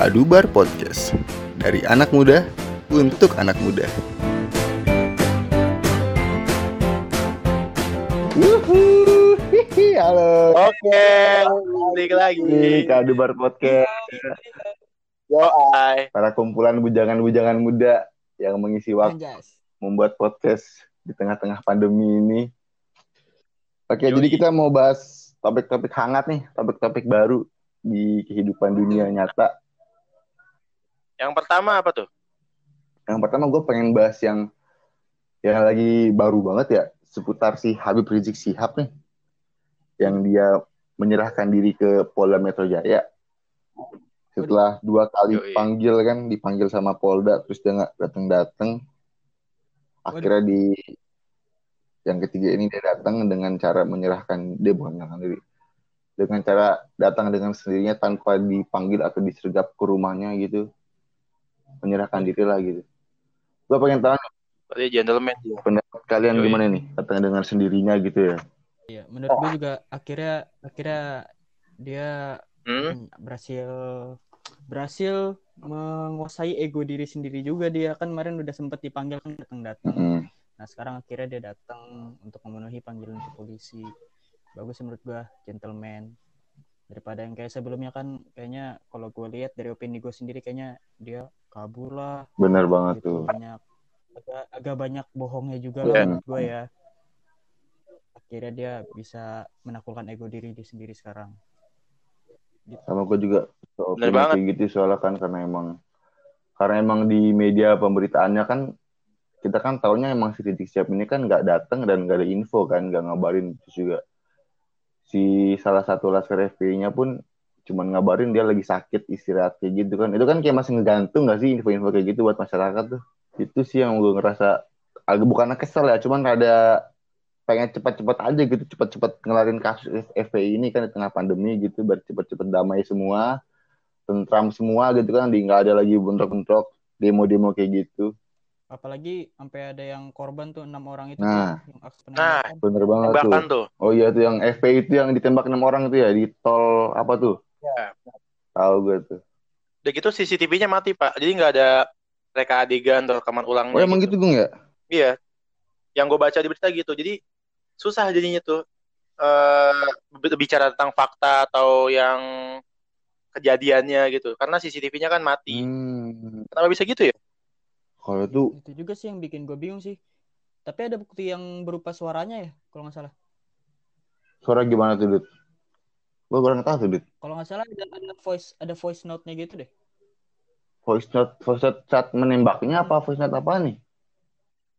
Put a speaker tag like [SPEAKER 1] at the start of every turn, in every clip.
[SPEAKER 1] Adubar Podcast Dari anak muda untuk anak muda Wuhu, hihi, halo
[SPEAKER 2] Oke, balik lagi.
[SPEAKER 1] Di Adubar Podcast
[SPEAKER 2] Yo, ay.
[SPEAKER 1] Para kumpulan bujangan-bujangan muda yang mengisi waktu
[SPEAKER 3] Anjas.
[SPEAKER 1] membuat podcast di tengah-tengah pandemi ini. Oke,
[SPEAKER 2] Yoi.
[SPEAKER 1] jadi kita mau bahas topik-topik hangat nih, topik-topik baru di kehidupan dunia nyata.
[SPEAKER 2] Yang pertama apa tuh?
[SPEAKER 1] Yang pertama gue pengen bahas yang yang lagi baru banget ya, seputar si Habib Rizik Sihab nih. Yang dia menyerahkan diri ke Polda Metro Jaya. Setelah dua kali
[SPEAKER 2] Yoi.
[SPEAKER 1] panggil kan, dipanggil sama Polda, terus dia nggak datang-datang. Akhirnya di yang ketiga ini dia datang dengan cara menyerahkan dia bukan menyerahkan diri dengan cara datang dengan sendirinya tanpa dipanggil atau disergap ke rumahnya gitu menyerahkan diri lah gitu gue pengen tahu
[SPEAKER 2] Berarti gentleman
[SPEAKER 1] pendapat kalian
[SPEAKER 2] Yoi.
[SPEAKER 1] gimana nih datang dengan sendirinya gitu ya
[SPEAKER 3] Iya, menurut gue juga akhirnya akhirnya dia
[SPEAKER 2] Hmm?
[SPEAKER 3] berhasil berhasil menguasai ego diri sendiri juga dia kan kemarin udah sempet dipanggil kan datang-datang.
[SPEAKER 1] Mm.
[SPEAKER 3] Nah sekarang akhirnya dia datang untuk memenuhi panggilan ke polisi. Bagus sih menurut gua gentleman daripada yang kayak sebelumnya kan kayaknya kalau gue lihat dari opini gue sendiri kayaknya dia kabur lah.
[SPEAKER 1] Bener banget
[SPEAKER 3] gitu
[SPEAKER 1] tuh.
[SPEAKER 3] banyak agak, agak banyak bohongnya juga
[SPEAKER 2] Iya.
[SPEAKER 3] lah menurut gue ya. Akhirnya dia bisa menaklukkan ego diri dia sendiri sekarang.
[SPEAKER 1] Sama gue juga kayak gitu soalnya kan karena emang karena emang di media pemberitaannya kan kita kan taunya emang si Rizik Sihab ini kan nggak datang dan nggak ada info kan nggak ngabarin. Terus juga si salah satu laskar FPI-nya pun cuman ngabarin dia lagi sakit istirahat kayak gitu kan itu kan kayak masih ngegantung nggak sih info-info kayak gitu buat masyarakat tuh itu sih yang gue ngerasa agak bukan kesel ya cuman rada pengen cepat-cepat aja gitu cepat-cepat ngelarin kasus FPI ini kan di tengah pandemi gitu biar cepat-cepat damai semua tentram semua gitu kan di nggak ada lagi bentrok-bentrok demo-demo kayak gitu
[SPEAKER 3] apalagi sampai ada yang korban tuh enam orang itu
[SPEAKER 1] Nah.
[SPEAKER 3] tuh, yang aksi
[SPEAKER 2] Nah.
[SPEAKER 1] bener banget tuh
[SPEAKER 2] tuh.
[SPEAKER 1] oh iya tuh yang FPI itu yang ditembak enam orang itu ya di tol apa tuh
[SPEAKER 2] Ya.
[SPEAKER 1] tahu gue tuh
[SPEAKER 2] Udah gitu CCTV-nya mati, Pak. Jadi nggak ada reka adegan atau rekaman ulangnya.
[SPEAKER 1] oh emang gitu gung ya
[SPEAKER 2] Iya. Yang gue baca di berita gitu. Jadi susah jadinya tuh eh bicara tentang fakta atau yang kejadiannya gitu. Karena CCTV-nya kan mati.
[SPEAKER 1] hmm.
[SPEAKER 2] Kenapa bisa gitu ya?
[SPEAKER 1] kalau itu
[SPEAKER 3] itu juga sih yang bikin gue bingung sih tapi ada bukti yang berupa suaranya ya kalau nggak salah
[SPEAKER 1] suara gimana tuh Dut? Gue kurang tahu tuh
[SPEAKER 3] kalau nggak salah ada, ada voice ada voice note-nya gitu deh
[SPEAKER 1] voice note voice note saat menembaknya apa voice note apa nih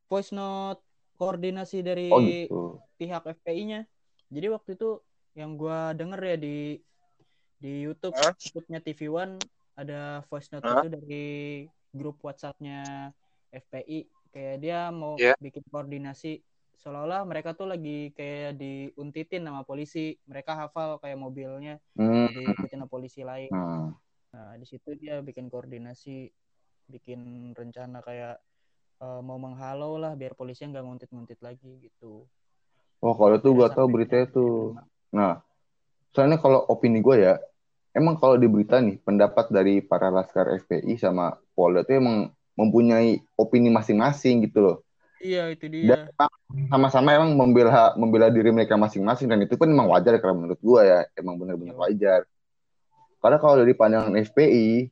[SPEAKER 3] voice note koordinasi dari
[SPEAKER 1] oh gitu
[SPEAKER 3] pihak FPI-nya. Jadi waktu itu yang gua denger ya di di YouTube
[SPEAKER 2] Hah?
[SPEAKER 3] YouTube-nya TV One ada voice note
[SPEAKER 2] Hah?
[SPEAKER 3] itu dari grup WhatsApp-nya FPI kayak dia mau
[SPEAKER 2] Iya.
[SPEAKER 3] bikin koordinasi seolah-olah mereka tuh lagi kayak diuntitin sama polisi. Mereka hafal kayak mobilnya
[SPEAKER 1] hmm.
[SPEAKER 3] diikutin sama polisi lain.
[SPEAKER 1] Nah,
[SPEAKER 3] Nah, di situ dia bikin koordinasi, bikin rencana kayak eh, mau menghalau lah biar polisi nggak nguntit-nguntit lagi gitu.
[SPEAKER 1] oh kalau itu gue beritanya
[SPEAKER 3] ke-
[SPEAKER 1] tuh Nah, soalnya kalau opini gue ya, emang kalau di berita nih, pendapat dari para laskar FPI sama Polda itu emang mempunyai opini masing-masing gitu loh.
[SPEAKER 3] Iya itu
[SPEAKER 1] Dan
[SPEAKER 3] dia.
[SPEAKER 1] sama-sama emang membela membela diri mereka masing-masing dan itu pun emang wajar karena menurut gue ya, emang benar-benar
[SPEAKER 3] Iya.
[SPEAKER 1] wajar. Karena kalau dari pandangan FPI,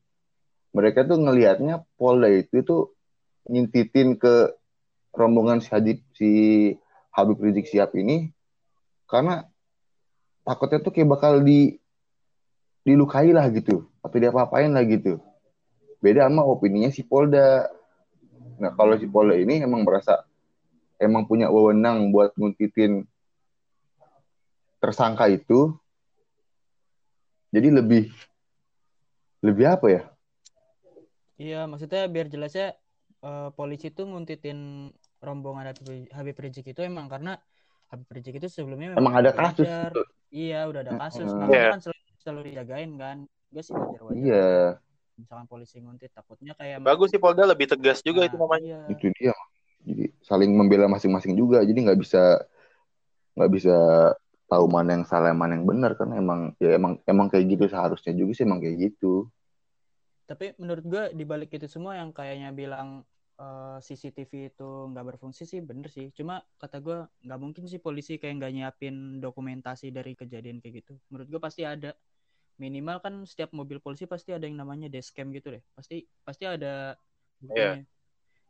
[SPEAKER 1] mereka tuh ngelihatnya Polda itu tuh nyintitin ke rombongan si Habib, si Habib Rizik Sihab ini karena takutnya tuh kayak bakal di dilukai lah gitu atau dia apa-apain lah gitu beda sama opininya si Polda nah kalau si Polda ini emang merasa emang punya wewenang buat nguntitin tersangka itu jadi lebih lebih apa ya
[SPEAKER 3] Iya maksudnya biar jelasnya eh, polisi tuh nguntitin rombongan Habib, Habib Rizik itu emang karena Habib Rizik itu sebelumnya
[SPEAKER 1] emang ada
[SPEAKER 3] udah
[SPEAKER 1] kasus
[SPEAKER 3] wajar. Iya udah ada kasus. Makanya
[SPEAKER 2] Iya.
[SPEAKER 3] kan selalu, selalu dijagain kan. Gue sih wajar-wajar.
[SPEAKER 1] iya
[SPEAKER 3] Misalkan polisi nguntit takutnya kayak
[SPEAKER 2] Bagus sih Polda lebih tegas juga
[SPEAKER 3] Nah,
[SPEAKER 2] itu namanya.
[SPEAKER 3] Iya.
[SPEAKER 1] itu dia. Jadi saling membela masing-masing juga. Jadi nggak bisa nggak bisa tahu mana yang salah mana yang benar. Kan emang ya emang emang kayak gitu. Seharusnya juga sih emang kayak gitu.
[SPEAKER 3] Tapi menurut gue di balik itu semua yang kayaknya bilang eh, CCTV itu nggak berfungsi sih bener sih. Cuma kata gue nggak mungkin sih polisi kayak nggak nyiapin dokumentasi dari kejadian kayak gitu. Menurut gue pasti ada minimal kan setiap mobil polisi pasti ada yang namanya dashcam gitu deh pasti pasti ada buktinya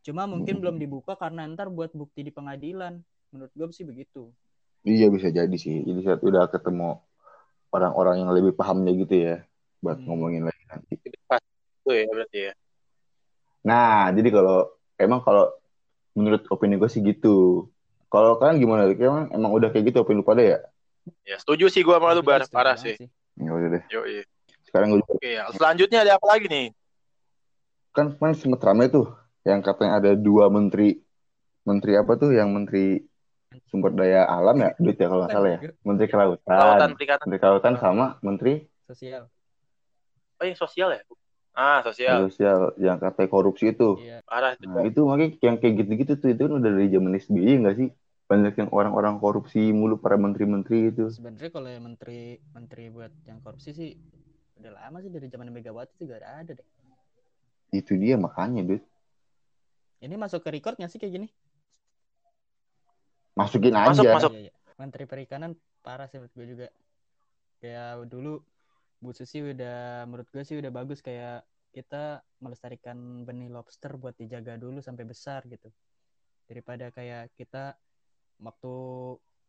[SPEAKER 3] cuma mungkin
[SPEAKER 1] Hmm.
[SPEAKER 3] belum dibuka karena ntar buat bukti di pengadilan menurut gue sih begitu
[SPEAKER 1] Iya bisa jadi sih. Jadi saat udah ketemu orang-orang yang lebih pahamnya gitu ya buat
[SPEAKER 3] Hmm.
[SPEAKER 1] ngomongin lagi nanti.
[SPEAKER 2] Pas itu ya berarti ya.
[SPEAKER 1] Nah, jadi kalau emang kalau menurut opini gue sih gitu. Kalau kalian gimana? Emang emang udah kayak gitu opini lu pada ya?
[SPEAKER 2] Ya setuju sih gua sama lu
[SPEAKER 3] Menurut gua
[SPEAKER 2] bar, parah
[SPEAKER 3] banget
[SPEAKER 2] sih.
[SPEAKER 1] Ya udah deh.
[SPEAKER 2] Yo, iya.
[SPEAKER 1] Sekarang gue juga
[SPEAKER 2] Oke, ya. selanjutnya ada apa lagi nih?
[SPEAKER 1] kan kemarin sempat ramai tuh yang katanya ada dua menteri menteri apa tuh yang menteri sumber daya alam ya duit ya kalau nggak salah ya menteri
[SPEAKER 2] Kelautan
[SPEAKER 1] kelautan
[SPEAKER 2] perikanan
[SPEAKER 1] menteri kelautan sama menteri
[SPEAKER 3] sosial
[SPEAKER 2] oh yang sosial ya? Ah, sosial.
[SPEAKER 1] sosial yang katanya korupsi itu
[SPEAKER 3] iya
[SPEAKER 2] Parah itu.
[SPEAKER 1] nah itu makanya yang kayak gitu-gitu tuh itu kan udah dari zaman SBY nggak sih banyak yang orang-orang korupsi mulu para menteri-menteri itu.
[SPEAKER 3] Sebenarnya kalau yang menteri menteri buat yang korupsi sih udah lama sih dari zaman Megawati juga ada ada deh.
[SPEAKER 1] Itu dia makanya duit
[SPEAKER 3] ini masuk ke record nggak sih kayak gini.
[SPEAKER 1] Masukin
[SPEAKER 2] Masuk,
[SPEAKER 1] aja.
[SPEAKER 2] masuk.
[SPEAKER 3] Iya, iya. menteri perikanan parah sih menurut gue juga. Kayak dulu Bu Susi udah menurut gue sih udah bagus kayak kita melestarikan benih lobster buat dijaga dulu sampai besar gitu. Daripada kayak kita waktu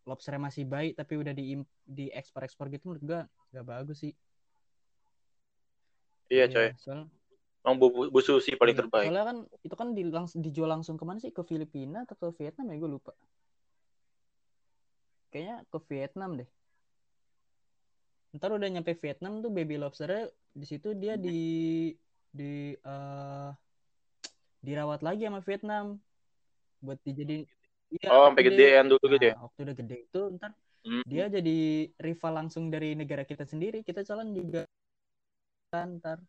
[SPEAKER 3] lobsternya masih baik tapi udah di di ekspor ekspor gitu menurut gue nggak bagus sih
[SPEAKER 2] Iya, coy.
[SPEAKER 3] soal
[SPEAKER 2] Emang Bu, Bu, Bu Susi paling
[SPEAKER 3] Iya,
[SPEAKER 2] terbaik.
[SPEAKER 3] Soalnya kan itu kan di, langs- dijual langsung ke mana sih? Ke Filipina atau ke Vietnam ya? Gue lupa. Kayaknya ke Vietnam deh. Ntar udah nyampe Vietnam tuh baby lobsternya di situ dia di di eh, dirawat lagi sama Vietnam buat dijadiin Iya,
[SPEAKER 2] Oh, sampai gedean dulu gitu ya.
[SPEAKER 3] Nah, waktu udah gede itu ntar
[SPEAKER 2] Hmm.
[SPEAKER 3] dia jadi rival langsung dari negara kita sendiri. Kita calon juga ntar.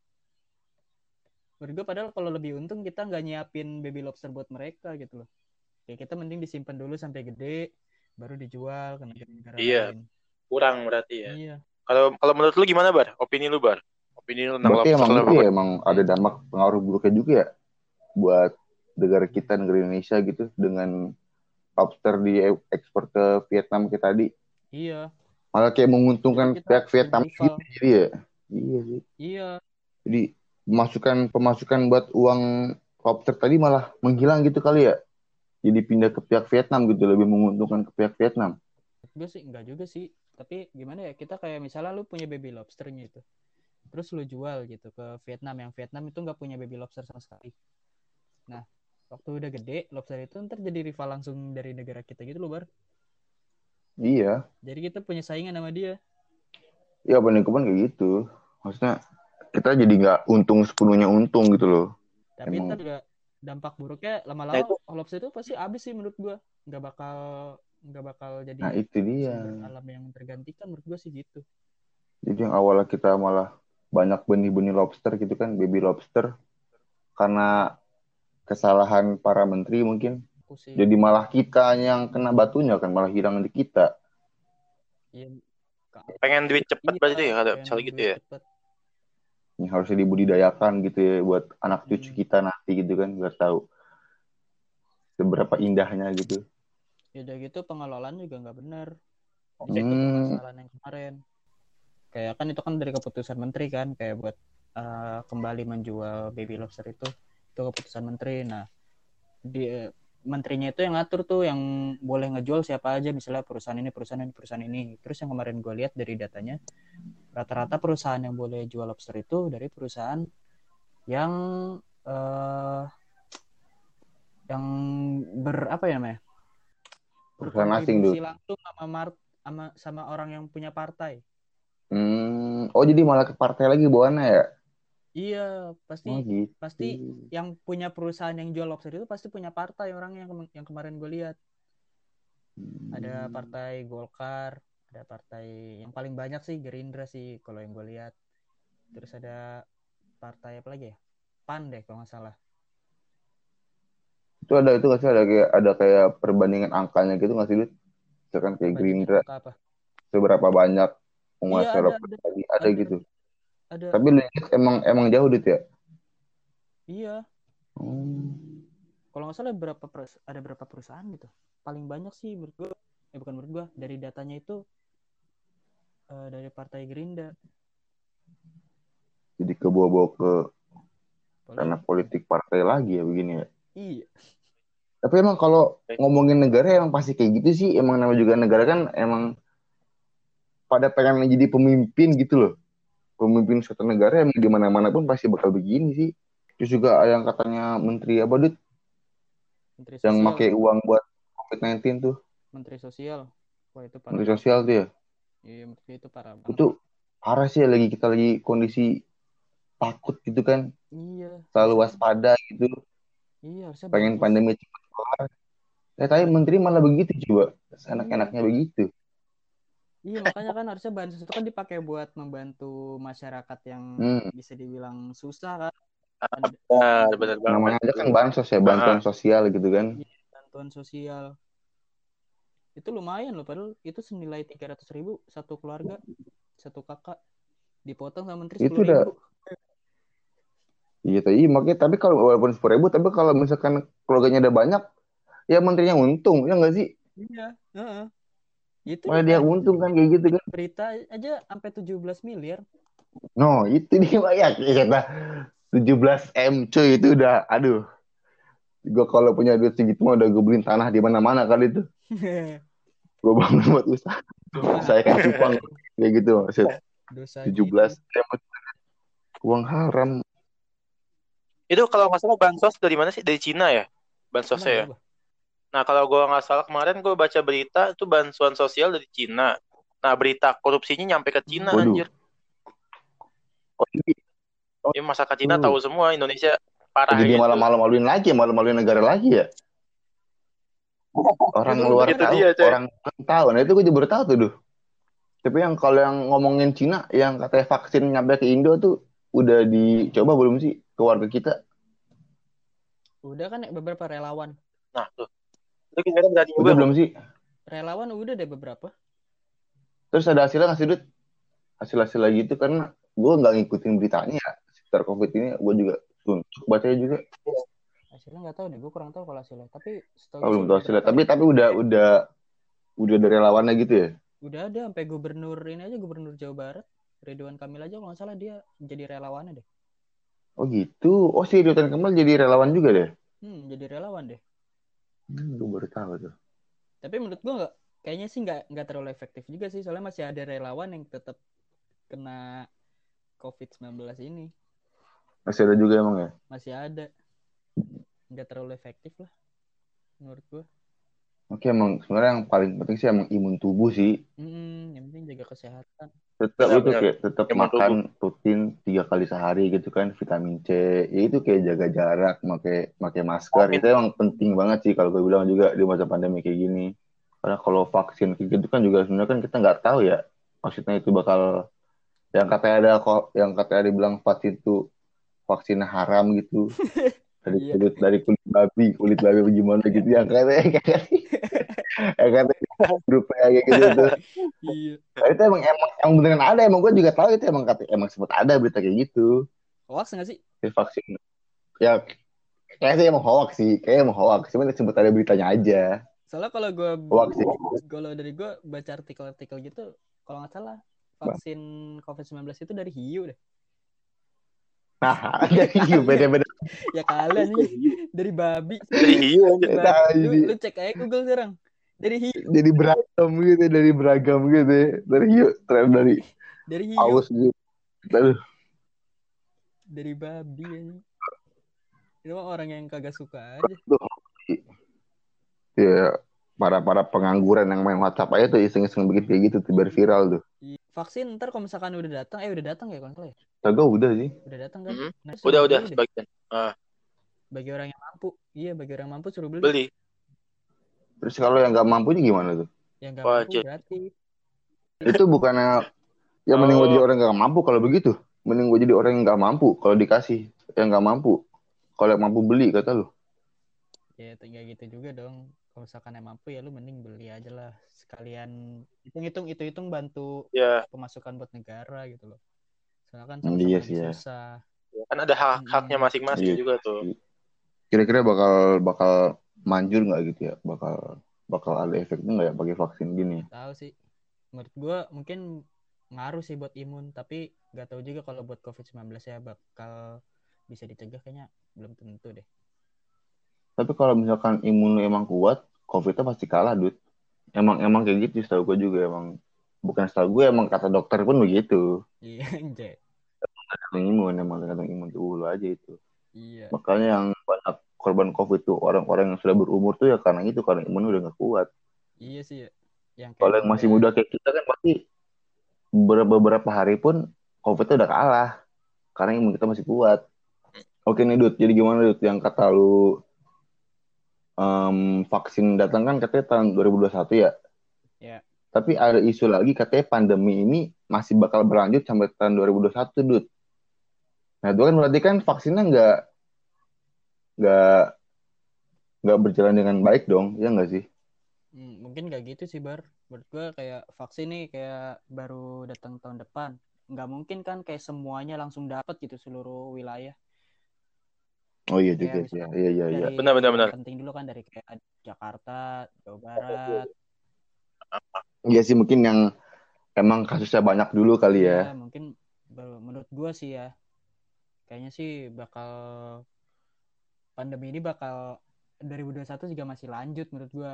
[SPEAKER 3] Menurut gue padahal kalau lebih untung kita nggak nyiapin baby lobster buat mereka gitu loh. Kayak kita mending disimpan dulu sampai gede, baru dijual ke negara-negara
[SPEAKER 2] Iya.
[SPEAKER 3] lain.
[SPEAKER 2] Kurang berarti ya.
[SPEAKER 3] Iya.
[SPEAKER 2] Kalau kalau menurut lu gimana, Bar? Opini lu, Bar? Opini lu tentang
[SPEAKER 1] berarti
[SPEAKER 2] lobster
[SPEAKER 1] emang itu ya emang ada dampak pengaruh buruknya juga ya buat negara kita negara Indonesia gitu dengan lobster di ekspor ke Vietnam kayak tadi
[SPEAKER 3] Iya.
[SPEAKER 1] malah kayak menguntungkan
[SPEAKER 3] kita
[SPEAKER 1] pihak Vietnam gitu jadi ya iya sih
[SPEAKER 3] Iya.
[SPEAKER 1] jadi pemasukan pemasukan buat uang lobster tadi malah menghilang gitu kali ya jadi pindah ke pihak Vietnam gitu lebih menguntungkan ke pihak Vietnam
[SPEAKER 3] Gue sih enggak juga sih. Tapi gimana ya? Kita kayak misalnya lu punya baby lobsternya itu. Terus lu jual gitu ke Vietnam yang Vietnam itu nggak punya baby lobster sama sekali. Nah, waktu udah gede, lobster itu ntar jadi rival langsung dari negara kita gitu loh, Bar.
[SPEAKER 1] iya
[SPEAKER 3] Jadi kita punya saingan sama dia.
[SPEAKER 1] ya kebanyakan kayak gitu maksudnya kita jadi nggak untung sepenuhnya untung gitu loh
[SPEAKER 3] Tapi
[SPEAKER 1] Emang.
[SPEAKER 3] ntar juga dampak buruknya
[SPEAKER 2] Nah,
[SPEAKER 3] lama-lama
[SPEAKER 2] itu-
[SPEAKER 3] lobster itu pasti habis sih menurut gua. Nggak bakal nggak bakal jadi
[SPEAKER 1] nah itu dia
[SPEAKER 3] alam yang tergantikan menurut gua sih gitu.
[SPEAKER 1] Jadi yang awalnya kita malah banyak benih-benih lobster gitu kan, baby lobster. Karena kesalahan para menteri mungkin.
[SPEAKER 3] Sih
[SPEAKER 1] Jadi malah kita yang kena batunya kan, malah hilang di kita.
[SPEAKER 3] iya,
[SPEAKER 2] Pengen duit cepet
[SPEAKER 3] iya,
[SPEAKER 2] berarti ya, ada
[SPEAKER 3] pengen
[SPEAKER 2] misalnya gitu ya.
[SPEAKER 3] cepet.
[SPEAKER 1] Yang harusnya dibudidayakan gitu ya, buat anak cucu
[SPEAKER 3] Hmm.
[SPEAKER 1] kita nanti gitu kan, biar tahu seberapa indahnya gitu.
[SPEAKER 3] Ya udah gitu pengelolaan juga nggak benar.
[SPEAKER 1] Hmm.
[SPEAKER 3] situ permasalahan yang kemarin. Kayak kan itu kan dari keputusan menteri kan, kayak buat eh, kembali menjual baby lobster itu itu keputusan menteri. Nah, di menterinya itu yang ngatur tuh yang boleh ngejual siapa aja misalnya perusahaan ini perusahaan ini perusahaan ini. Terus yang kemarin gue lihat dari datanya rata-rata perusahaan yang boleh jual lobster itu dari perusahaan yang eh yang ber apa ya namanya?
[SPEAKER 1] Perusahaan asing.
[SPEAKER 3] Berkontribusi langsung sama mar- sama sama orang yang punya partai.
[SPEAKER 1] Hmm. Oh jadi malah ke partai lagi bawaannya ya?
[SPEAKER 3] Iya, pasti
[SPEAKER 1] Oh gitu.
[SPEAKER 3] pasti yang punya perusahaan yang jual lobster itu pasti punya partai orang yang yang kemarin gue lihat. Ada
[SPEAKER 1] Hmm.
[SPEAKER 3] partai Golkar, ada partai yang paling banyak sih Gerindra sih kalau yang gue lihat. Terus ada partai apa lagi ya? PAN deh kalau nggak salah.
[SPEAKER 1] Itu ada itu nggak sih ada kayak ada kayak perbandingan angkanya gitu nggak sih Lut? Misalkan kayak Gerindra
[SPEAKER 3] apa?
[SPEAKER 1] seberapa banyak
[SPEAKER 3] Iya,
[SPEAKER 1] penguasa
[SPEAKER 3] ada,
[SPEAKER 1] lobster
[SPEAKER 3] ada.
[SPEAKER 1] tadi ada
[SPEAKER 3] Ada.
[SPEAKER 1] gitu.
[SPEAKER 3] Ada
[SPEAKER 1] Tapi lu lihat emang emang jauh dit ya.
[SPEAKER 3] Iya.
[SPEAKER 1] Hmm.
[SPEAKER 3] Kalau nggak salah berapa ada berapa perusahaan gitu. Paling banyak sih menurut gua, eh bukan menurut gua, dari datanya itu eh, dari Partai Gerindra.
[SPEAKER 1] Jadi kebawa-bawa ke karena politik partai lagi ya begini ya.
[SPEAKER 3] Iya.
[SPEAKER 1] Tapi emang kalau ngomongin negara emang pasti kayak gitu sih. Emang namanya juga negara kan emang pada pengen jadi pemimpin gitu loh. Pemimpin suatu negara emang di mana-mana pun pasti bakal begini sih. Terus juga yang katanya menteri apa Dut
[SPEAKER 3] Menteri
[SPEAKER 1] yang pakai uang buat COVID-19 tuh.
[SPEAKER 3] Menteri Sosial. Wah itu parah.
[SPEAKER 1] Menteri sosial tuh ya.
[SPEAKER 3] Iya, gua itu parah banget.
[SPEAKER 1] Itu parah sih ya, lagi kita lagi kondisi takut gitu kan.
[SPEAKER 3] Iya.
[SPEAKER 1] Selalu waspada gitu.
[SPEAKER 3] Iya, harusnya
[SPEAKER 1] Pengen
[SPEAKER 3] bagus.
[SPEAKER 1] pandemi cepat kelar. Ya tapi menteri malah begitu coba. Enak-enaknya begitu.
[SPEAKER 3] Iya, makanya kan harusnya bansos itu kan dipakai buat membantu masyarakat yang
[SPEAKER 1] Hmm.
[SPEAKER 3] bisa dibilang susah kan.
[SPEAKER 2] Benar, benar banget.
[SPEAKER 1] Namanya aja kan bansos ya, bantuan sosial gitu kan.
[SPEAKER 3] bantuan sosial. Itu lumayan loh, padahal itu senilai 300 ribu satu keluarga, satu kakak. Dipotong sama menteri
[SPEAKER 1] Itu
[SPEAKER 3] 10
[SPEAKER 1] udah-
[SPEAKER 3] ribu.
[SPEAKER 1] Iya tapi makanya tapi kalau walaupun sepuluh ribu tapi kalau misalkan keluarganya ada banyak ya menterinya untung ya nggak sih
[SPEAKER 3] Iya, heeh. Itu
[SPEAKER 1] malah
[SPEAKER 3] di
[SPEAKER 1] dia untung kan kayak gitu kan
[SPEAKER 3] berita aja sampai 17 miliar.
[SPEAKER 1] no itu dia banyak ya kata 17 m cuy itu udah aduh gue kalau punya duit segitu mah udah gue beliin tanah di mana-mana kali itu gue bangun buat usaha saya kan cupang kayak gitu maksud
[SPEAKER 3] Dosa
[SPEAKER 1] 17
[SPEAKER 3] gitu.
[SPEAKER 1] M uang haram
[SPEAKER 2] Itu kalau nggak salah bansos dari mana sih? Dari Cina ya? Bansosnya ya?
[SPEAKER 3] berapa?
[SPEAKER 2] Nah, kalau gua nggak salah kemarin gue baca berita itu bantuan sosial dari Cina. Nah, berita korupsinya nyampe ke Cina
[SPEAKER 1] Waduh.
[SPEAKER 2] anjir.
[SPEAKER 1] Oh,
[SPEAKER 2] Ya, masyarakat Cina
[SPEAKER 1] Hmm.
[SPEAKER 2] tahu semua Indonesia parah
[SPEAKER 1] jadi
[SPEAKER 2] gitu.
[SPEAKER 1] malah malu-maluin lagi malu-maluin negara lagi ya orang
[SPEAKER 3] Itu
[SPEAKER 1] luar
[SPEAKER 2] itu
[SPEAKER 1] tahu
[SPEAKER 2] dia, coy.
[SPEAKER 1] orang orang tahu nah itu gue juga baru tahu tuh duh tapi yang kalau yang ngomongin Cina yang katanya vaksin nyampe ke Indo tuh udah dicoba belum sih ke warga kita
[SPEAKER 3] Udah kan beberapa relawan.
[SPEAKER 2] Nah, tuh. Itu kira-kira berarti
[SPEAKER 1] udah belum sih?
[SPEAKER 3] Relawan udah deh beberapa.
[SPEAKER 1] terus ada hasilnya nggak sih Dut? Hasil hasil lagi itu karena gue nggak ngikutin beritanya ya sekitar covid ini. Gue juga suntuk bacanya juga.
[SPEAKER 3] Hasilnya nggak tahu deh, gue kurang tahu kalau hasilnya. Tapi setahu
[SPEAKER 1] oh, belum tahu hasilnya. tapi tapi udah udah udah ada relawannya gitu ya?
[SPEAKER 3] Udah ada sampai gubernur ini aja gubernur Jawa Barat. Ridwan Kamil aja kalau nggak salah dia jadi relawannya deh.
[SPEAKER 1] oh gitu. Oh si Ridwan Kamil jadi relawan juga deh?
[SPEAKER 3] Hmm, jadi relawan deh.
[SPEAKER 1] Hmm, gue baru tahu tuh
[SPEAKER 3] Tapi menurut gua nggak kayaknya sih nggak nggak terlalu efektif juga sih soalnya masih ada relawan yang tetap kena COVID-19 ini.
[SPEAKER 1] masih ada juga emang ya
[SPEAKER 3] Masih ada. Nggak terlalu efektif lah menurut gua.
[SPEAKER 1] Oke emang sebenarnya yang paling penting sih emang imun tubuh sih.
[SPEAKER 3] Hmm, yang penting jaga kesehatan.
[SPEAKER 1] Tetap
[SPEAKER 2] Benar,
[SPEAKER 1] itu
[SPEAKER 2] benar.
[SPEAKER 1] kayak tetap
[SPEAKER 2] Imun
[SPEAKER 1] makan rutin tiga kali sehari gitu kan vitamin C. Ya itu kayak jaga jarak, pakai pakai masker.
[SPEAKER 2] Amin.
[SPEAKER 1] Itu emang penting banget sih kalau gue bilang juga di masa pandemi kayak gini. Karena kalau vaksin gitu kan juga sebenarnya kan kita nggak tahu ya. Maksudnya itu bakal yang katanya ada kok yang katanya dibilang vaksin itu vaksin haram gitu. Dari
[SPEAKER 3] Iya.
[SPEAKER 1] kulit dari kulit babi, kulit babi gimana gitu yang katanya yang katanya grupnya kayak gitu tuh.
[SPEAKER 3] Iya.
[SPEAKER 1] Nah, itu emang emang emang beneran ada emang gue juga tahu itu emang kata emang sempat ada berita kayak gitu
[SPEAKER 3] Hoax nggak sih?
[SPEAKER 1] di vaksin ya kayaknya sih emang hoax sih kayak emang hoax cuman sempat ada beritanya aja
[SPEAKER 3] Soalnya kalau
[SPEAKER 1] sih
[SPEAKER 3] kalau dari gua baca artikel-artikel gitu, kalau nggak salah vaksin COVID-19 itu dari hiu deh.
[SPEAKER 1] nah dari hiu beda-beda
[SPEAKER 3] Ya kalian nih dari babi.
[SPEAKER 2] Dari hiu aja.
[SPEAKER 3] Lu, lu cek aja Google sekarang. Dari hiu,
[SPEAKER 1] jadi beragam gitu dari beragam gitu ya. dari hiu terus dari
[SPEAKER 3] dari hiu,
[SPEAKER 1] paus gitu Aduh,
[SPEAKER 3] dari babi aja. Itu mah orang yang kagak suka aja.
[SPEAKER 1] ya para para pengangguran yang main WhatsApp aja tuh iseng-iseng bikin kayak gitu tuh biar viral tuh
[SPEAKER 3] Iya. Vaksin ntar kalau misalkan udah datang, eh udah datang ya kalau nggak salah ya?
[SPEAKER 1] kagak udah sih
[SPEAKER 3] Udah datang kan?
[SPEAKER 2] Mhm.
[SPEAKER 3] Nah,
[SPEAKER 2] Udah, udah sebagian.
[SPEAKER 3] Bagi orang yang mampu. Iya, bagi orang yang mampu suruh beli.
[SPEAKER 2] Beli.
[SPEAKER 1] Terus kalau yang nggak mampu ini gimana tuh
[SPEAKER 3] Yang nggak
[SPEAKER 2] Wajib.
[SPEAKER 3] mampu berarti.
[SPEAKER 1] itu bukannya ya mending gue jadi orang yang nggak mampu kalau begitu mending gue jadi orang yang nggak mampu kalau dikasih yang nggak mampu kalau yang mampu beli kata lu
[SPEAKER 3] Ya tinggal gitu juga dong. Kalau misalkan yang mampu ya lu mending beli aja lah. Sekalian hitung-hitung hitung-hitung bantu
[SPEAKER 2] Ya,
[SPEAKER 3] pemasukan buat negara gitu loh. Soalnya kan
[SPEAKER 1] Hmm,
[SPEAKER 3] sama-sama
[SPEAKER 1] iya
[SPEAKER 3] lagi
[SPEAKER 1] sih ya.
[SPEAKER 3] susah.
[SPEAKER 2] kan ada hak haknya
[SPEAKER 3] Hmm.
[SPEAKER 2] masing-masing
[SPEAKER 1] Iya.
[SPEAKER 2] juga tuh
[SPEAKER 1] Kira-kira bakal bakal manjur nggak gitu ya? Bakal bakal ada efeknya nggak ya pakai vaksin gini?
[SPEAKER 3] tahu sih menurut gua mungkin ngaruh sih buat imun tapi nggak tahu juga kalau buat covid 19 ya bakal bisa dicegah kayaknya belum tentu deh
[SPEAKER 1] Tapi kalau misalkan imun lu emang kuat, COVID-nya pasti kalah, Dut. Emang emang kayak gitu setahu gue juga emang bukan setahu gue emang kata dokter pun begitu.
[SPEAKER 3] iya anjay
[SPEAKER 1] Tergantung imun emang tergantung imun tubuh lu aja itu.
[SPEAKER 3] iya
[SPEAKER 1] Makanya yang banyak korban COVID tuh orang-orang yang sudah berumur tuh ya karena itu karena imun udah nggak kuat.
[SPEAKER 3] iya sih ya. yang
[SPEAKER 1] Kalau yang masih muda kayak kita kan pasti ber- beberapa hari pun COVID-nya udah kalah karena imun kita masih kuat. Oke nih Dut, jadi gimana Dut yang kata lu em, vaksin datang kan katanya tahun 2021 ya?
[SPEAKER 3] Ya.
[SPEAKER 1] Tapi ada isu lagi katanya pandemi ini masih bakal berlanjut sampai tahun 2021 Dut. Nah itu kan berarti kan vaksinnya nggak nggak nggak berjalan dengan baik dong, ya nggak sih?
[SPEAKER 3] Hmm, mungkin gak gitu sih bar menurut gua kayak vaksin nih kayak baru datang tahun depan nggak mungkin kan kayak semuanya langsung dapat gitu seluruh wilayah
[SPEAKER 1] Oh iya
[SPEAKER 3] Ya,
[SPEAKER 1] juga sih, ya. iya iya iya.
[SPEAKER 2] Benar, benar, benar.
[SPEAKER 3] penting dulu kan dari kayak Jakarta Jawa Barat
[SPEAKER 1] Iya sih mungkin yang emang kasusnya banyak dulu kali ya.
[SPEAKER 3] Iya, mungkin baru- menurut gua sih ya kayaknya sih bakal pandemi ini bakal 2021 juga masih lanjut menurut gua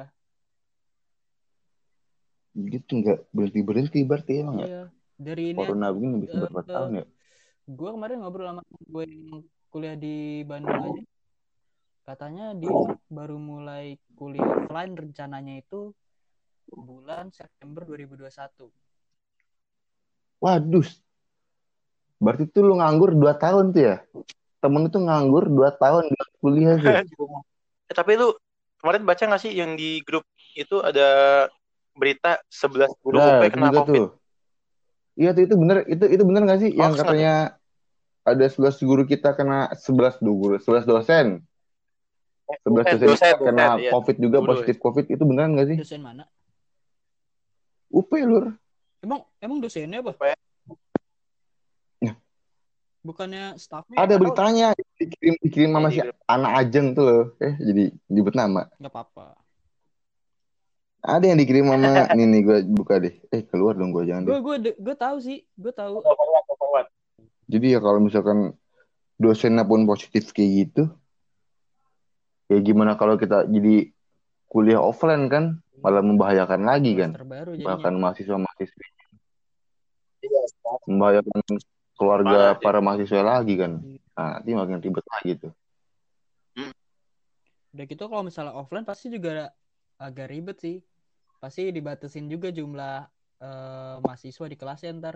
[SPEAKER 1] Gitu nggak berhenti berhenti berarti emang ya.
[SPEAKER 3] iya dari ini
[SPEAKER 1] Corona begini bisa
[SPEAKER 3] eh,
[SPEAKER 1] berapa
[SPEAKER 3] eh,
[SPEAKER 1] tahun ya?
[SPEAKER 3] gue kemarin ngobrol sama gue yang kuliah di Bandung aja katanya dia baru mulai kuliah offline rencananya itu bulan September 2021
[SPEAKER 1] Waduh. Berarti tuh lu nganggur 2 tahun tuh ya? Temen itu nganggur 2 tahun di kuliah tuh.
[SPEAKER 2] Eh, tapi lu kemarin baca nggak sih yang di grup itu ada berita 11 guru
[SPEAKER 1] Nah,
[SPEAKER 2] UP kena COVID.
[SPEAKER 1] tuh. Iya tuh itu bener itu itu bener gak sih yang
[SPEAKER 2] Hoax
[SPEAKER 1] katanya ada 11 guru kita kena 11 do- guru 11 dosen 11 dosen,
[SPEAKER 2] dosen,
[SPEAKER 1] kita kena
[SPEAKER 2] dosen, iya.
[SPEAKER 1] covid juga
[SPEAKER 2] Guru,
[SPEAKER 1] positif covid itu beneran gak sih
[SPEAKER 3] dosen mana
[SPEAKER 1] UP lur
[SPEAKER 3] emang emang dosennya apa
[SPEAKER 2] ya?
[SPEAKER 1] Ya.
[SPEAKER 3] Bukannya staffnya
[SPEAKER 1] ada beritanya dikirim dikirim sama
[SPEAKER 2] Iya,
[SPEAKER 1] si anak ajeng tuh loh. Eh jadi nyebut nama.
[SPEAKER 3] Nggak apa-apa.
[SPEAKER 1] Ada yang dikirim sama nih nih gue buka deh. Eh keluar dong gue jangan
[SPEAKER 3] gue gue gue tahu sih gue tahu.
[SPEAKER 1] Jadi ya kalau misalkan dosennya pun positif kayak gitu ya gimana kalau kita jadi kuliah offline kan? Malah membahayakan lagi kan?
[SPEAKER 3] Terbaru
[SPEAKER 1] bahkan
[SPEAKER 3] jadinya
[SPEAKER 1] mahasiswa mahasiswi membahayakan keluarga
[SPEAKER 2] Parah
[SPEAKER 1] para mahasiswa lagi kan. Nah, nanti makin ribet lagi tuh.
[SPEAKER 3] Udah gitu kalau misalnya offline pasti juga agak ribet sih. Pasti dibatasin juga jumlah eh, mahasiswa di kelasnya ntar.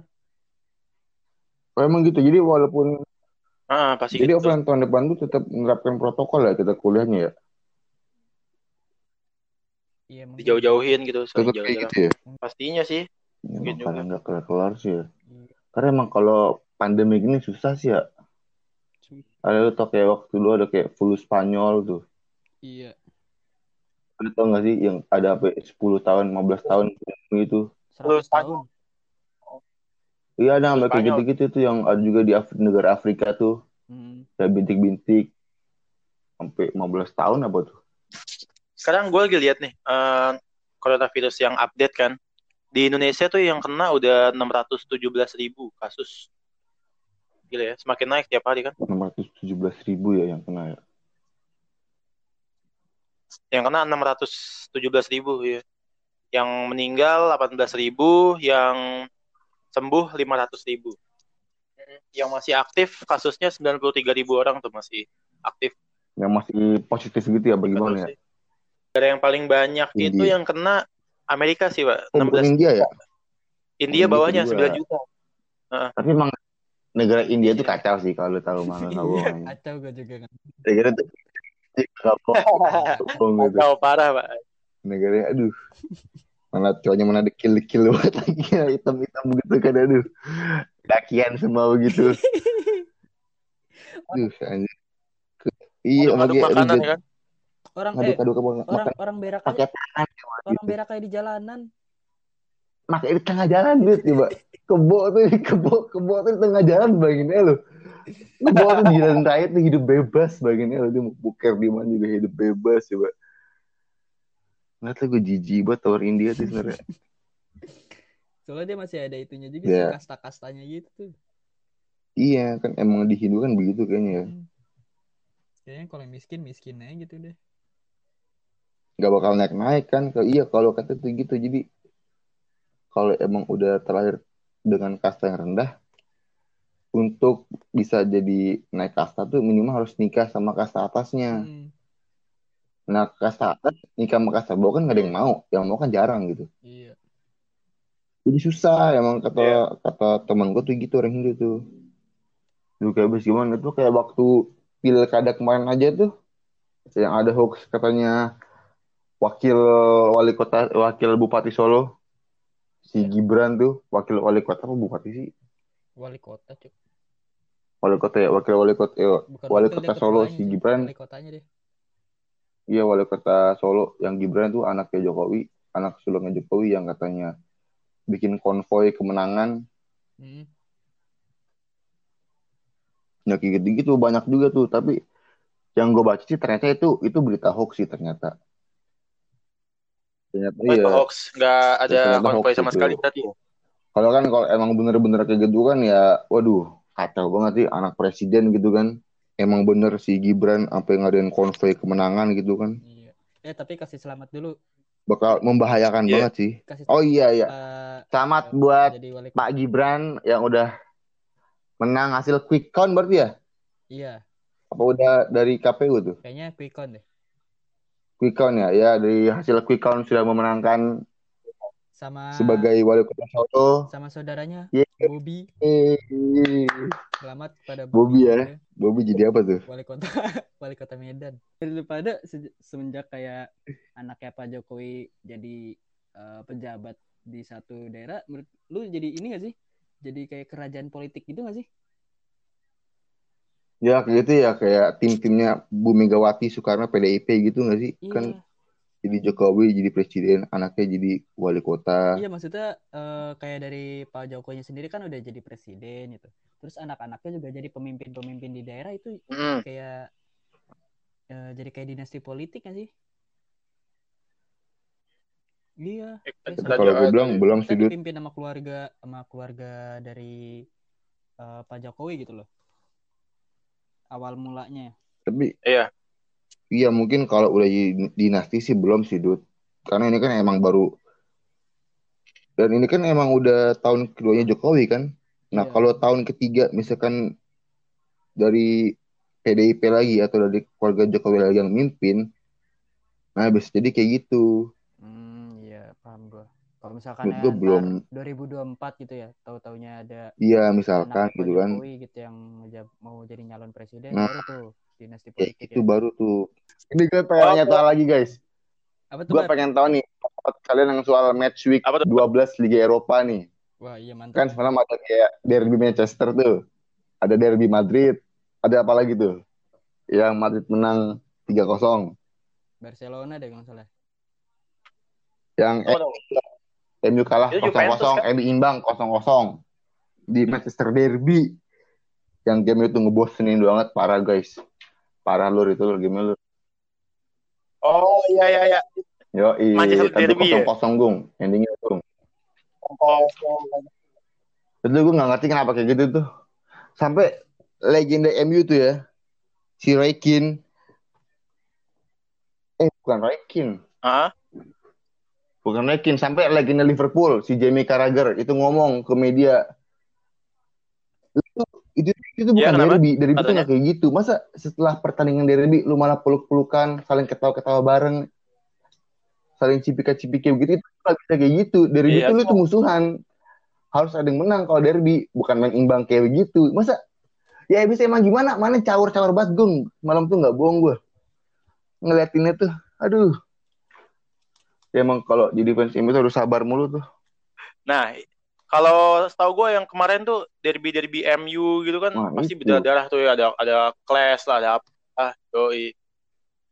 [SPEAKER 1] Oh, emang gitu. Jadi walaupun
[SPEAKER 2] Ah, pasti
[SPEAKER 1] jadi
[SPEAKER 2] gitu.
[SPEAKER 1] offline tahun depan tuh tetap menerapkan protokol ya kita kuliahnya ya?
[SPEAKER 3] Iya mungkin
[SPEAKER 2] Dijauh-jauhin gitu, saling
[SPEAKER 1] tetap kayak
[SPEAKER 2] jaga-jaga.
[SPEAKER 1] gitu ya?
[SPEAKER 2] Pastinya sih.
[SPEAKER 1] Ya,
[SPEAKER 2] Mungkin
[SPEAKER 1] makanya
[SPEAKER 2] juga.
[SPEAKER 1] nggak kelar kelar sih ya.
[SPEAKER 3] Iya.
[SPEAKER 1] karena emang kalau pandemi gini susah sih ya. Ada lu tau kayak waktu dulu ada kayak flu Spanyol tuh.
[SPEAKER 3] Iya.
[SPEAKER 1] Lu tau gak sih yang ada apa 10 tahun 15 tahun itu?
[SPEAKER 3] 100
[SPEAKER 2] Spanyol.
[SPEAKER 3] tahun.
[SPEAKER 1] Iya ada sampai kayak gitu-gitu tuh yang ada juga di Af- negara Afrika tuh.
[SPEAKER 3] Hmm.
[SPEAKER 1] kayak bintik-bintik. Sampai 15 tahun apa tuh?
[SPEAKER 2] Sekarang gue lagi lihat nih, eh, coronavirus yang update kan. Di Indonesia tuh yang kena udah 617 ribu kasus. Gila ya, semakin naik tiap hari kan.
[SPEAKER 1] 617 ribu ya yang kena ya
[SPEAKER 2] Yang kena 617 ribu ya. Yang meninggal 18 ribu, yang sembuh 500 ribu. Yang masih aktif kasusnya 93 ribu orang tuh masih aktif.
[SPEAKER 1] yang masih positif gitu ya bagaimana ya.
[SPEAKER 2] Negara yang paling banyak itu
[SPEAKER 1] India.
[SPEAKER 2] yang kena Amerika sih, Pak.
[SPEAKER 1] oh, bukan
[SPEAKER 2] 16
[SPEAKER 1] India ya
[SPEAKER 2] India
[SPEAKER 1] Oh,
[SPEAKER 2] bawahnya
[SPEAKER 1] gitu juga.
[SPEAKER 2] 9 juta.
[SPEAKER 1] tapi emang negara India tuh
[SPEAKER 2] Iya.
[SPEAKER 1] kacau sih kalau lu tahu mana nggak bohong
[SPEAKER 3] kacau gue juga kan.
[SPEAKER 1] Negara tuh nggak bohong gitu.
[SPEAKER 2] Kacau parah, Pak.
[SPEAKER 1] negaranya aduh. Mana cowoknya mana dekil dekil banget lagi hitam hitam begitu kan aduh. Dakian semua begitu. Aduh anjir iya lagi
[SPEAKER 2] makanan ya kan.
[SPEAKER 3] orang
[SPEAKER 1] aduk
[SPEAKER 3] eh
[SPEAKER 1] aduk
[SPEAKER 3] orang
[SPEAKER 1] makan
[SPEAKER 3] orang berak aja.
[SPEAKER 1] tangan
[SPEAKER 3] orang berak kayak di jalanan
[SPEAKER 1] pakai di tengah jalan gitu coba kebo tuh kebo kebo tuh di tengah jalan bayangin aja lu Gua di jalan raya tuh hidup bebas bagiannya dia mau buker di mana juga hidup bebas coba. Nggak tahu gue jijik banget tower India tuh sebenarnya.
[SPEAKER 3] Soalnya dia masih ada itunya juga
[SPEAKER 1] Iya.
[SPEAKER 3] sih kasta-kastanya gitu tuh.
[SPEAKER 1] Iya kan emang di Hindu kan begitu kayaknya ya.
[SPEAKER 3] Hmm. Kayaknya kalau miskin miskin aja gitu deh.
[SPEAKER 1] Gak bakal naik-naik kan. Kalau iya kalau kata tuh gitu jadi kalau emang udah terlahir dengan kasta yang rendah untuk bisa jadi naik kasta tuh minimal harus nikah sama kasta atasnya.
[SPEAKER 3] Hmm.
[SPEAKER 1] Nah kasta atas nikah sama kasta bawah kan gak ada yang mau. Yang mau kan jarang gitu.
[SPEAKER 3] Iya.
[SPEAKER 1] Jadi susah emang kata
[SPEAKER 2] Iya.
[SPEAKER 1] kata teman gue tuh gitu orang Hindu tuh. Lu kayak abis gimana tuh kayak waktu pilkada kemarin aja tuh yang ada hoax katanya wakil wali kota wakil bupati Solo si Gibran tuh wakil wali kota apa bupati sih
[SPEAKER 3] Wali kota cuy.
[SPEAKER 1] wali kota ya wakil wali kota ya,
[SPEAKER 3] Bukan
[SPEAKER 1] wali kota Solo si. Gibran
[SPEAKER 3] Wali kotanya deh.
[SPEAKER 1] iya wali kota Solo yang Gibran tuh anaknya Jokowi anak sulungnya Jokowi yang katanya bikin konvoy kemenangan
[SPEAKER 3] Hmm.
[SPEAKER 1] Ya kayak gitu-gitu banyak juga tuh. Tapi yang gue baca sih ternyata itu itu berita hoax sih ternyata. Ternyata
[SPEAKER 2] Oh,
[SPEAKER 1] iya.
[SPEAKER 2] hoax, nggak ada konvoy sama
[SPEAKER 1] itu.
[SPEAKER 2] sekali berarti.
[SPEAKER 1] Kalau kan kalau emang bener-bener kayak gitu kan ya, waduh kacau banget sih anak presiden gitu kan. Emang bener si Gibran sampai ngadain konvoy kemenangan gitu kan.
[SPEAKER 3] Iya. Eh tapi kasih selamat dulu.
[SPEAKER 1] Bakal membahayakan
[SPEAKER 2] Iya.
[SPEAKER 1] banget sih.
[SPEAKER 3] Kasih
[SPEAKER 1] Oh iya iya.
[SPEAKER 3] eh,
[SPEAKER 1] Selamat
[SPEAKER 3] eh,
[SPEAKER 1] buat Pak Gibran yang udah menang hasil quick count berarti ya?
[SPEAKER 3] Iya,
[SPEAKER 1] Apa udah dari KPU tuh?
[SPEAKER 3] kayaknya quick count deh.
[SPEAKER 1] Quick count ya? Ya dari hasil quick count sudah memenangkan
[SPEAKER 3] Sama
[SPEAKER 1] sebagai wali kota Solo.
[SPEAKER 3] sama saudaranya
[SPEAKER 1] Yeay.
[SPEAKER 3] Bobby. Selamat kepada
[SPEAKER 1] Bobby ya. Bobby jadi apa tuh?
[SPEAKER 3] Wali kota wali kota Medan. Daripada se- semenjak kayak anaknya Pak Jokowi jadi eh, pejabat di satu daerah, menurut lu jadi ini gak sih? Jadi kayak kerajaan politik gitu gak sih?
[SPEAKER 1] Ya kayak gitu ya kayak tim-timnya Bu Megawati Soekarno PDIP gitu nggak sih?
[SPEAKER 3] Iya.
[SPEAKER 1] Kan jadi Jokowi jadi presiden, anaknya jadi wali kota.
[SPEAKER 3] Iya maksudnya eh, kayak dari Pak Jokowi sendiri kan udah jadi presiden gitu. Terus anak-anaknya juga jadi pemimpin-pemimpin di daerah itu
[SPEAKER 2] Hmm.
[SPEAKER 3] kayak eh, jadi kayak dinasti politik kan sih? Iya.
[SPEAKER 2] Eh,
[SPEAKER 1] Kalau gue bilang belum sih Dut.
[SPEAKER 3] dipimpin sama keluarga sama keluarga dari eh, Pak Jokowi gitu loh. Awal mulanya.
[SPEAKER 1] Tapi
[SPEAKER 2] Iya.
[SPEAKER 1] iya mungkin kalau udah di- dinasti sih belum sih Dut. Karena ini kan emang baru dan ini kan emang udah tahun keduanya Jokowi kan. Nah
[SPEAKER 3] Iya.
[SPEAKER 1] kalau tahun ketiga misalkan dari PDIP lagi atau dari keluarga Jokowi lagi yang mimpin, nah bisa jadi kayak gitu.
[SPEAKER 3] Hmm, iya paham gua. Kalau misalkan
[SPEAKER 1] gue belum,
[SPEAKER 3] 2024 gitu ya, tahu-taunya ada
[SPEAKER 1] iya misalkan gitu kan.
[SPEAKER 3] Jokowi gitu yang mau jadi nyalon presiden
[SPEAKER 1] Nah,
[SPEAKER 3] baru tuh dinasti
[SPEAKER 1] Ya
[SPEAKER 3] politik
[SPEAKER 1] itu
[SPEAKER 3] ya.
[SPEAKER 1] baru tuh. Ini gue pengen
[SPEAKER 2] Oh,
[SPEAKER 1] nanya tahu lagi guys.
[SPEAKER 3] Apa tuh
[SPEAKER 1] Gue pengen tahu nih kalian yang soal match week
[SPEAKER 2] Apa tuh?
[SPEAKER 1] 12 Liga Eropa nih.
[SPEAKER 3] Wah, iya
[SPEAKER 1] Kan
[SPEAKER 3] mantap.
[SPEAKER 1] semalam ada kayak derby Manchester tuh. Ada derby Madrid. Ada apa lagi tuh? Yang Madrid menang 3-0.
[SPEAKER 3] Barcelona deh kalau nggak salah.
[SPEAKER 1] Yang
[SPEAKER 2] Oh, no.
[SPEAKER 1] MU kalah
[SPEAKER 2] Itu Juventus
[SPEAKER 1] 0-0,
[SPEAKER 2] kan?
[SPEAKER 1] MU imbang 0-0 di Manchester Derby. Yang game itu ngebosenin banget parah guys. Parah lur itu lur game lur.
[SPEAKER 2] Oh iya iya iya.
[SPEAKER 1] Yo,
[SPEAKER 2] Manchester
[SPEAKER 1] tapi
[SPEAKER 2] Derby ya?
[SPEAKER 1] 0-0 gung, endingnya gung. Itu gue gak ngerti kenapa kayak gitu tuh. Sampai legenda MU tuh ya, si Raikin. Eh, bukan Raikin.
[SPEAKER 2] Ah,
[SPEAKER 1] Bukan Raikin. Sampai legenda Liverpool, si Jamie Carragher, itu ngomong ke media. Itu, itu, itu bukan
[SPEAKER 2] kenapa?
[SPEAKER 1] derby. Derby itu
[SPEAKER 2] Katanya?
[SPEAKER 1] gak kayak gitu. Masa setelah pertandingan derby, lu malah peluk-pelukan, saling ketawa-ketawa bareng. Saling cipika-cipiki begitu. Itu gak bisa kayak gitu. Derby
[SPEAKER 2] Iya.
[SPEAKER 1] itu lu tuh musuhan. Harus ada yang menang kalau derby. Bukan main imbang kayak begitu. Masa Ya bisa emang gimana? Mana caur-caur banget gung. Malam tuh nggak bohong gue. Ngeliatinnya tuh, aduh. Ya emang kalau jadi fans MU tuh harus sabar mulu tuh.
[SPEAKER 2] nah kalau setahu gue yang kemarin tuh derby derby MU gitu kan
[SPEAKER 1] Wah,
[SPEAKER 2] pasti
[SPEAKER 1] itu.
[SPEAKER 2] berdarah tuh ya ada ada clash lah ada apa doi.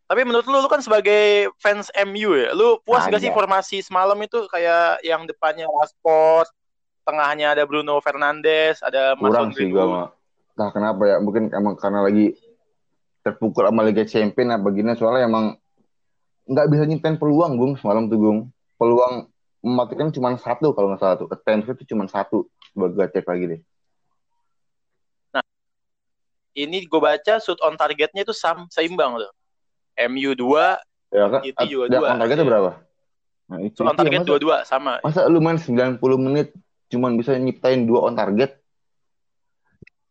[SPEAKER 2] Tapi menurut lu lu kan sebagai fans MU ya, lu puas gak sih formasi semalam itu kayak yang depannya Rashford, tengahnya ada Bruno Fernandes, ada
[SPEAKER 1] Kurang
[SPEAKER 2] Mason
[SPEAKER 1] sih gue mah. Nah, kenapa ya? Mungkin emang karena lagi terpukul sama Liga Champion apa gini soalnya emang nggak bisa nyiptain peluang Gung semalam tuh Gung. Peluang mematikan cuma satu kalau nggak salah tuh. Attempt itu cuma satu. Coba gue cek lagi deh.
[SPEAKER 2] Ini gue baca shoot on targetnya itu sam seimbang tuh. MU 2,
[SPEAKER 1] ya kan?
[SPEAKER 2] Itu juga
[SPEAKER 1] Dia
[SPEAKER 2] dua.
[SPEAKER 1] on targetnya berapa? Nah, itu,
[SPEAKER 2] shoot on
[SPEAKER 1] ya,
[SPEAKER 2] target dua-dua sama.
[SPEAKER 1] masa lu main 90 menit cuman bisa nyiptain dua on target?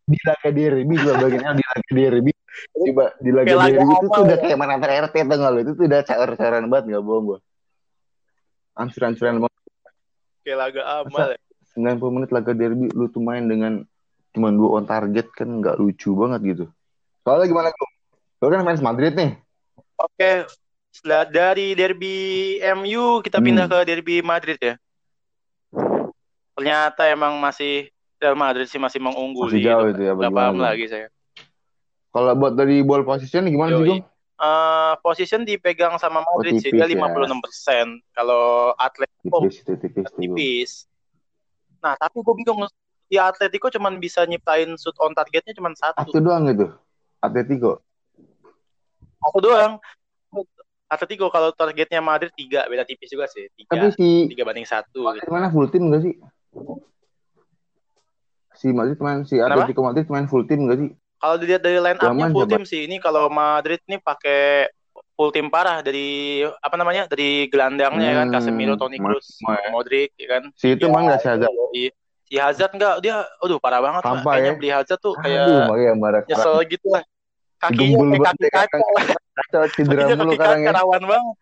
[SPEAKER 1] Di laga derby juga bagian di laga derby coba di laga
[SPEAKER 2] Kayak laga
[SPEAKER 1] derby itu tuh udah
[SPEAKER 2] ya.
[SPEAKER 1] kayak mana RT tuh nggak lu itu tuh udah caur-cauran banget nggak bohong gua ancur-ancuran banget
[SPEAKER 2] Kayak laga amal. ya.
[SPEAKER 1] 90 menit laga derby lu tuh main dengan cuma dua on target kan nggak lucu banget gitu. Soalnya gimana lu? Lu kan fans Madrid nih.
[SPEAKER 2] Oke, setelah dari derby MU kita pindah
[SPEAKER 1] Hmm.
[SPEAKER 2] ke derby Madrid ya. Ternyata emang masih Real Madrid sih masih mengungguli.
[SPEAKER 1] Masih jauh
[SPEAKER 2] gitu.
[SPEAKER 1] itu ya, bagaimana
[SPEAKER 2] paham lagi saya.
[SPEAKER 1] Kalau buat dari ball position gimana sih. Gung?
[SPEAKER 2] Eh, position dipegang sama Madrid sih,
[SPEAKER 1] tipis
[SPEAKER 2] dia
[SPEAKER 1] ya.
[SPEAKER 2] 56%. Kalau Atletico
[SPEAKER 1] Tipis itu tipis
[SPEAKER 2] tipis. Nah, tapi gue bingung di Atletico cuman bisa nyiptain shoot on targetnya cuman satu.
[SPEAKER 1] Satu doang gitu. Atletico.
[SPEAKER 2] Satu doang. Atletico kalau targetnya Madrid tiga, beda tipis juga sih.
[SPEAKER 1] Tapi
[SPEAKER 2] Tiga,
[SPEAKER 1] si
[SPEAKER 2] tiga banding satu.
[SPEAKER 1] Madrid
[SPEAKER 2] Gitu.
[SPEAKER 1] mana full team gak sih? Si Madrid main si
[SPEAKER 2] Kenapa?
[SPEAKER 1] Atletico Madrid main full team gak sih?
[SPEAKER 2] Kalau dilihat dari line up-nya full
[SPEAKER 1] siapa?
[SPEAKER 2] team sih. Ini kalau Madrid nih pakai full tim parah dari apa namanya? Dari gelandangnya ya kan
[SPEAKER 1] Hmm,
[SPEAKER 2] Casemiro, Toni Kroos,
[SPEAKER 1] ya.
[SPEAKER 2] Modric ya kan.
[SPEAKER 1] Si itu
[SPEAKER 2] Ya,
[SPEAKER 1] main gak si Hazard?
[SPEAKER 2] Si, si Hazard enggak dia aduh parah banget lah. Kayaknya
[SPEAKER 1] ya.
[SPEAKER 2] beli Hazard tuh
[SPEAKER 1] Aduh,
[SPEAKER 2] kayak
[SPEAKER 1] makanya marah
[SPEAKER 2] nyesel gitu lah. Kakinya kaki
[SPEAKER 1] ya,
[SPEAKER 2] lah.
[SPEAKER 1] Kacau cedera mulu
[SPEAKER 2] kaki
[SPEAKER 1] ya.
[SPEAKER 2] rawan banget.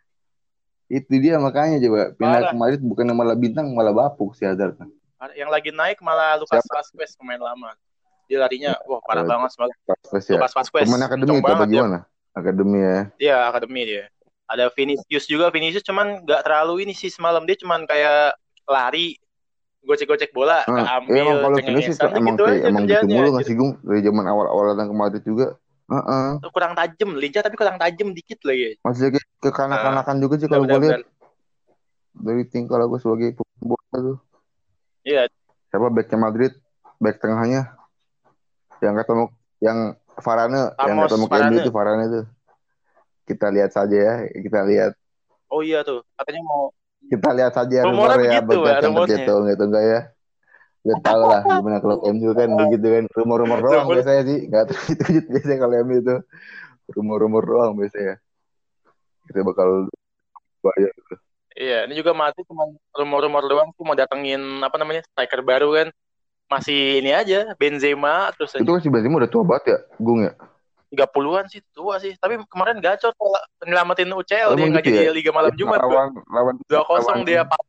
[SPEAKER 1] Itu dia makanya coba pindah ke Madrid bukan malah bintang malah bapuk si Hazard.
[SPEAKER 2] Yang lagi naik malah Lucas Vazquez pemain lama. Dia larinya wah parah
[SPEAKER 1] Oh,
[SPEAKER 2] banget semalam.
[SPEAKER 1] Pas ya.
[SPEAKER 2] Lucas Vazquez.
[SPEAKER 1] Pemain akademi itu apa
[SPEAKER 2] dia.
[SPEAKER 1] gimana? Akademi ya.
[SPEAKER 2] Dia akademi dia. Ada Vinicius juga, Vinicius cuman nggak terlalu ini sih semalam dia cuman kayak lari, gocek-gocek bola,
[SPEAKER 1] Ah,
[SPEAKER 2] keambil,
[SPEAKER 1] iya emang kalau Vinicius emang
[SPEAKER 2] gitu
[SPEAKER 1] kayak emang gitu mulu nggak sih Gung dari zaman awal-awal datang ke Madrid juga. Heeh.
[SPEAKER 2] Tuh kurang tajam, lincah tapi kurang tajam dikit lagi.
[SPEAKER 1] Masih kayak kekanak-kanakan juga sih kalau gue lihat dari tingkah lagu sebagai bola tuh.
[SPEAKER 2] Iya,
[SPEAKER 1] Siapa backnya Madrid, back tengahnya yang ketemu yang Varane, yang
[SPEAKER 2] Ramos,
[SPEAKER 1] ketemu ke
[SPEAKER 2] Varane.
[SPEAKER 1] MU itu Varane tuh. Kita lihat saja ya, kita lihat.
[SPEAKER 2] Oh iya tuh, katanya mau
[SPEAKER 1] kita lihat saja rumor ya
[SPEAKER 2] begitu,
[SPEAKER 1] begitu gitu enggak ya? Udah tau lah gimana klub MU kan begitu kan. Rumor-rumor doang biasanya sih nggak terwujud biasanya kalau MU itu. Rumor-rumor doang biasanya. Kita bakal bayar.
[SPEAKER 2] Iya, ini juga Madrid cuma rumor-rumor doang tuh mau datengin apa namanya striker baru kan. Masih ini aja Benzema terus
[SPEAKER 1] itu kan si Benzema udah tua banget ya Gung ya
[SPEAKER 2] 30-an sih tua sih. Tapi kemarin gacor kalau nyelamatin UCL
[SPEAKER 1] Oh,
[SPEAKER 2] dia
[SPEAKER 1] emang
[SPEAKER 2] nggak
[SPEAKER 1] gitu
[SPEAKER 2] jadi
[SPEAKER 1] ya?
[SPEAKER 2] Liga Malam Jumat tuh.
[SPEAKER 1] lawan lawan
[SPEAKER 2] 2-0
[SPEAKER 1] lawan-
[SPEAKER 2] dia pala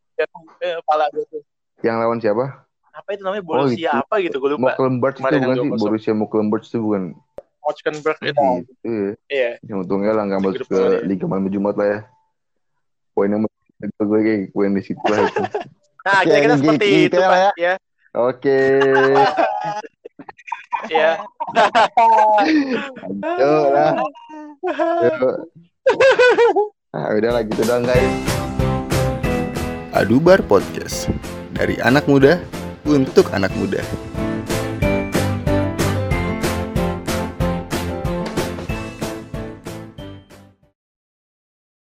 [SPEAKER 2] eh, pala dia tuh.
[SPEAKER 1] yang lawan siapa
[SPEAKER 2] Apa itu namanya
[SPEAKER 1] Oh,
[SPEAKER 2] Borussia
[SPEAKER 1] itu.
[SPEAKER 2] apa gitu gue lupa.
[SPEAKER 1] Moklenburg itu bukan sih
[SPEAKER 2] 2-0.
[SPEAKER 1] Borussia Moklenburg itu bukan
[SPEAKER 2] Mönchengladbach itu.
[SPEAKER 1] gitu ya
[SPEAKER 2] Iya.
[SPEAKER 1] yang untungnya lah nggak masuk ke
[SPEAKER 2] ya.
[SPEAKER 1] Liga Malam Jumat lah ya poinnya gue gue kayak poin di situ lah itu
[SPEAKER 2] Nah, kira-kira
[SPEAKER 1] gitu-
[SPEAKER 2] seperti
[SPEAKER 1] gitu
[SPEAKER 2] itu
[SPEAKER 1] ya,
[SPEAKER 2] Pak ya.
[SPEAKER 1] Oke
[SPEAKER 2] Ya.
[SPEAKER 1] Yuk lah. Yuk. Ah, udah lah gitu dong guys. Adubar Podcast. Dari anak muda untuk anak muda.